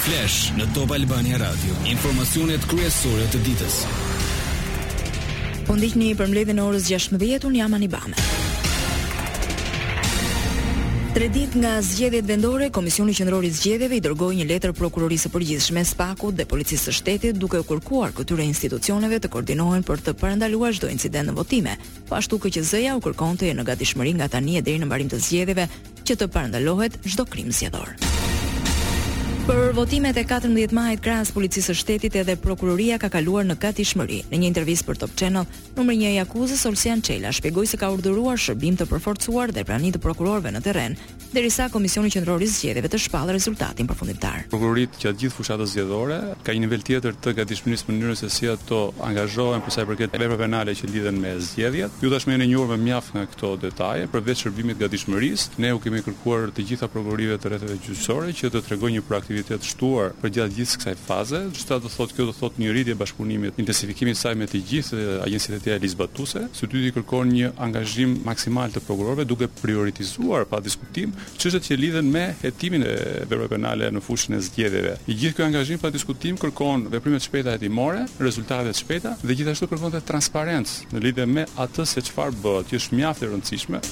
Flash në Top Albania Radio, informacionet kryesore të ditës. Po ndiqni përmbledhjen e orës 16:00 unë jam Ani Bame. Tre ditë nga zgjedhjet vendore, Komisioni Qendror i Zgjedhjeve i dërgoi një letër Prokurorisë së Përgjithshme, SPAK-ut dhe Policisë së Shtetit duke u kërkuar këtyre institucioneve të koordinohen për të parandaluar çdo incident në votime. Po ashtu KQZ-ja u kërkon të jenë në gatishmëri nga tani e deri në mbarim të zgjedhjeve që të parandalohet çdo krim zgjedhor. Për votimet e 14 majit krahas Policisë së Shtetit edhe prokuroria ka kaluar në gatishmëri. Në një intervistë për Top Channel, numri 1 i akuzës Olsian Çela shpjegoi se ka urdhëruar shërbim të përforcuar dhe prani të prokurorëve në terren, derisa Komisioni Qendror i Zgjedhjeve të shpallë rezultatin përfundimtar. Prokuroritë gjatë gjithë fushatës zgjedhore Ka një nivel tjetër të gatishmërisë në mënyrën se si ato angazhohen për sa i përket veprave penale që lidhen me zgjedhjet. Ju tashmë jeni e njohur me mjaft nga këto detaje. Përveç shërbimit të gatishmërisë, ne u kemi kërkuar të gjitha prokurorive të rretheve gjyqësore që të tregojnë një proaktivitet të shtuar përgjatë gjithë kësaj faze. Çfarë do të thotë kjo? Do të thotë një rritje e bashkëpunimit, intensifikimit të saj me të gjithë agjencitë e tjera ligjzbatuese. Së dyti, kërkon një angazhim maksimal të prokurorëve, duke prioritizuar pa diskutim Çështjet që lidhen me hetimin e veprave penale në fushën e zgjedhjeve. I gjithë ky angazhim pa diskutim kërkon veprime të shpejta hetimore, rezultate të shpejta dhe gjithashtu kërkon dhe transparencë në lidhje me atë se çfarë bëhet, që është mjaft e rëndësishme.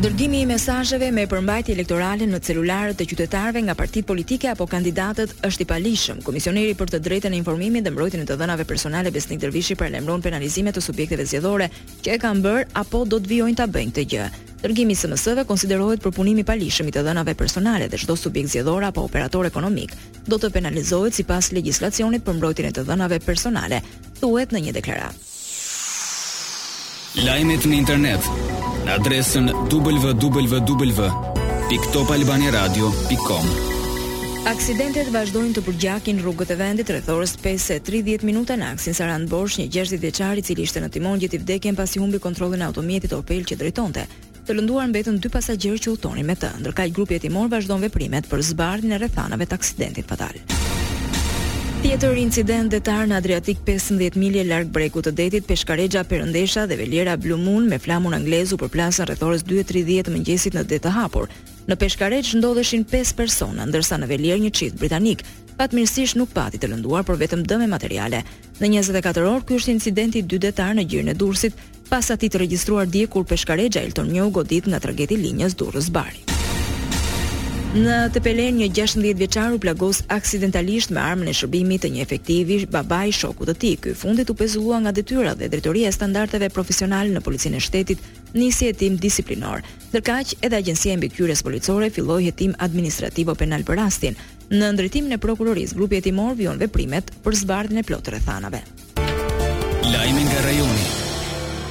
Dërgimi i mesazheve me përmbajtje elektorale në celularët e qytetarëve nga partitë politike apo kandidatët është i paligjshëm. Komisioneri për të Drejtën e Informimit dhe Mbrojtjen e të Dhënave Personale Besnik Dervishi paralajmëron penalizime të subjekteve zgjedhore që e kanë bërë apo do të vijojnë ta bëjnë këtë gjë. Dërgimi i SMS-ve konsiderohet përpunim i paligjshëm i të dhënave personale dhe çdo subjekt zgjedhor apo operator ekonomik do të penalizohet sipas legjislacionit për mbrojtjen e të dhënave personale, thuhet në një deklaratë. Lajmet në internet në adresën www.topalbaniaradio.com. Aksidentet vazhdojnë të përgjakin rrugët e vendit rreth orës 5:30 minuta në sin Sarandë-Borsh, një gjashtëdhjetë vjeçar, i cili ishte në timon gjeti vdekjen pasi humbi kontrollin e automjetit Opel që drejtonte. Të lënduar mbetën dy pasagjerë që udhëtonin me të, ndërkaq grupi hetimor vazhdon veprimet për zbardhjen e rrethanave të aksidentit fatal. Tjetër incident detar në Adriatik pesëmbëdhjetë milje larg bregut të detit, peshkarexha Perëndesha dhe veliera Blue Moon me flamur anglez u përplasën rreth orës dy e tridhjetë të mëngjesit në det të hapur. Në peshkarexhë ndodheshin pesë persona, ndërsa në velierë një çift britanik. Fatmirësisht nuk pati të lënduar, por vetëm dëme materiale. Në njëzet e katër orë ky është incidenti i dytë detar në gjirin e Durrësit, pas atij të regjistruar dje kur peshkarexha Elton u godit nga trageti linjës Durrës-Bari. Në Tepelenë një gjashtëmbëdhjetë vjeçar u plagos aksidentalisht me armën e shërbimit të një efektivi babai i shokut të tij. Ky i fundit u pezullua nga detyra dhe Drejtoria e Standardeve Profesionale në Policinë e Shtetit nisi hetim disiplinor. Ndërkaq, edhe Agjencia e Mbikëqyrjes Policore filloi hetim administrativo-penal për rastin, Nën drejtimin e prokurorisë, grupi hetimor vijon veprimet për zbardhjen e plotë të rrethanave. Lajme nga rajoni.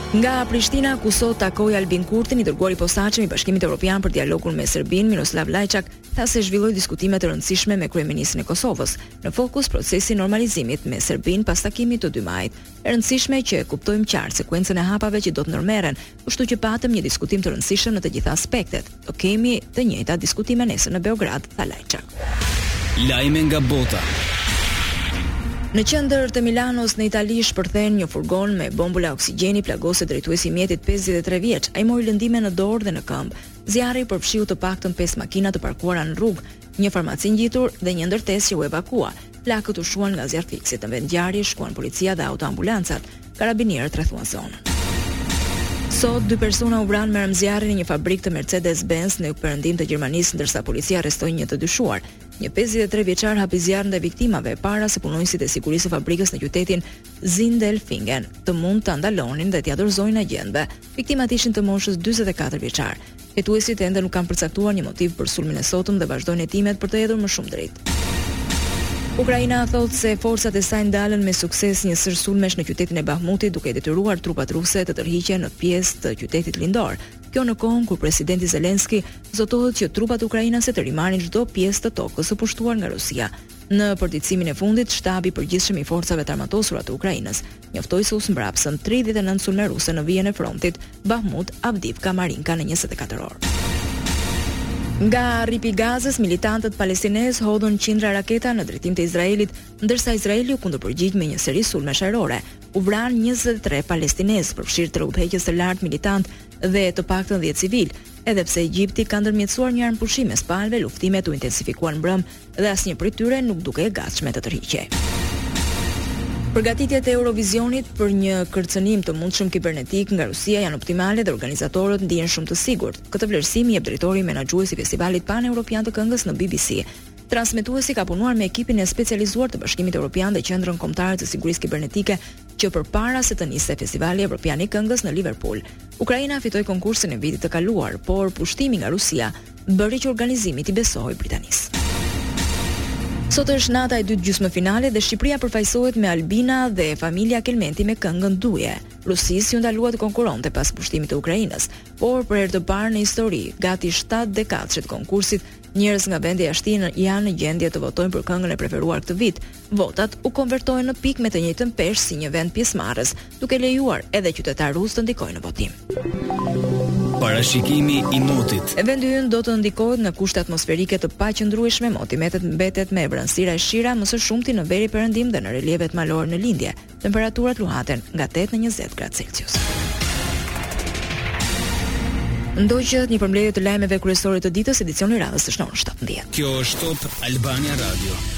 Nga Prishtina ku sot takoi Albin Kurtin, i dërguari posaçëm i Bashkimit Evropian për dialogun me Serbinë, Miroslav Lajçak tha se zhvilloi diskutime të rëndësishme me kryeministrin e Kosovës, në fokus procesi normalizimit me Serbinë pas takimit të 2 majit. E rëndësishme që e kuptojmë qartë sekuencën e hapave që do të ndërmerren, kështu që patëm një diskutim të rëndësishëm në të gjitha aspektet. Do kemi të njëjtat diskutime nesër në Beograd, tha Lajçak. Lajme nga bota. Në qendër të Milanos në Itali shpërthen një furgon me bombula oksigjeni plagoset drejtuesi i mjetit 53 vjeç. Ai mori lëndime në dorë dhe në këmbë. Zjarri përfshiu të paktën 5 makina të parkuara në rrugë, një farmaci ngjitur dhe një ndërtesë që u evakua. Flakët u shuan nga zjarrfikësit, në vendngjarje shkuan policia dhe autoambulancat, karabinierët rrethuan zonën. Sot dy persona u vranë me armë zjarri në një fabrikë të Mercedes-Benz në perëndim të Gjermanisë, ndërsa policia arrestoi një të dyshuar. Një 53 vjeçar hapi zjarr ndaj viktimave para se punonjësit e sigurisë së fabrikës në qytetin Sindelfingen të mund ta ndalonin dhe t'ia dorëzonin agjentëve. Viktimat ishin të moshës 44 vjeçar. Hetuesit ende nuk kanë përcaktuar një motiv për sulmin e sotëm dhe vazhdojnë hetimet për të hedhur më shumë dritë. Ukraina thotë se forcat e saj ndalën me sukses një sërë sulmesh në qytetin e Bahmutit, duke detyruar trupat ruse të tërhiqen në pjesë të qytetit lindor. Kjo në kohën kur presidenti Zelensky zotohet që trupat ukrainase të rimarrin çdo pjesë të tokës së pushtuar nga Rusia. Në përditësimin e fundit, shtabi i përgjithshëm i forcave të armatosura të Ukrainës njoftoi se u zmbrapsën tridhjetë e nëntë sulme ruse në vijën e frontit Bahmut, Avdiivka, Marinka në njëzet e katër orë. Nga rripi i Gazës, militantët palestinezë hodhën qindra raketa në drejtim të Izraelit, ndërsa Izraeli u kundërpërgjigj me një seri sulmesh ajrore. U vranë 23 palestinezë, përfshirë tre udhëheqës të lartë militantë dhe të paktën 10 civilë. Edhe pse Egjipti ka ndërmjetësuar një armëpushim mes palëve, luftimet u intensifikuan mbrëmë dhe asnjë prej tyre nuk dukej e gatshme të tërhiqej. Përgatitjet e Eurovizionit për një kërcënim të mundshëm kibernetik nga Rusia janë optimale dhe organizatorët ndihen shumë të sigurt. Këtë vlerësim jep drejtori menaxhues i Festivalit Pan-Europian të Këngës në BBC. Transmetuesi ka punuar me ekipin e specializuar të Bashkimit Europian dhe Qendrën Kombëtare të Sigurisë Kibernetike që përpara se të niste Festivali Evropian i Këngës në Liverpool. Ukraina fitoi konkursin e vitit të kaluar, por pushtimi nga Rusia bëri që organizimi t'i besohej Britanisë. Sot është nata e dytë gjysmëfinale dhe Shqipëria përfaqësohet me Albina dhe familja Kelmendi me këngën Duje. Rusisë iu ndalua të konkurronte pas pushtimit të Ukrainës, por për herë të parë në histori, gati 7 dekadash të konkursit, njerëz nga vende jashtë tij janë në gjendje të votojnë për këngën e preferuar këtë vit. Votat konvertohen në pikë me të njëjtën peshë si një vend pjesëmarrës, duke lejuar edhe qytetarë rusë të ndikojnë në votim. Parashikimi i motit. Vendi ynë do të ndikohet nga kushte atmosferike të paqëndrueshme. Moti mbetet mbetet me vranësira e shira më së shumti në veriperëndim dhe në relievet malore në lindje. Temperaturat luhaten nga 8 në 20 gradë Celsius. Ndoqët një përmbledhje të lajmeve kryesore të ditës edicioni i radhës shënon 17. Kjo është Top Albania Radio.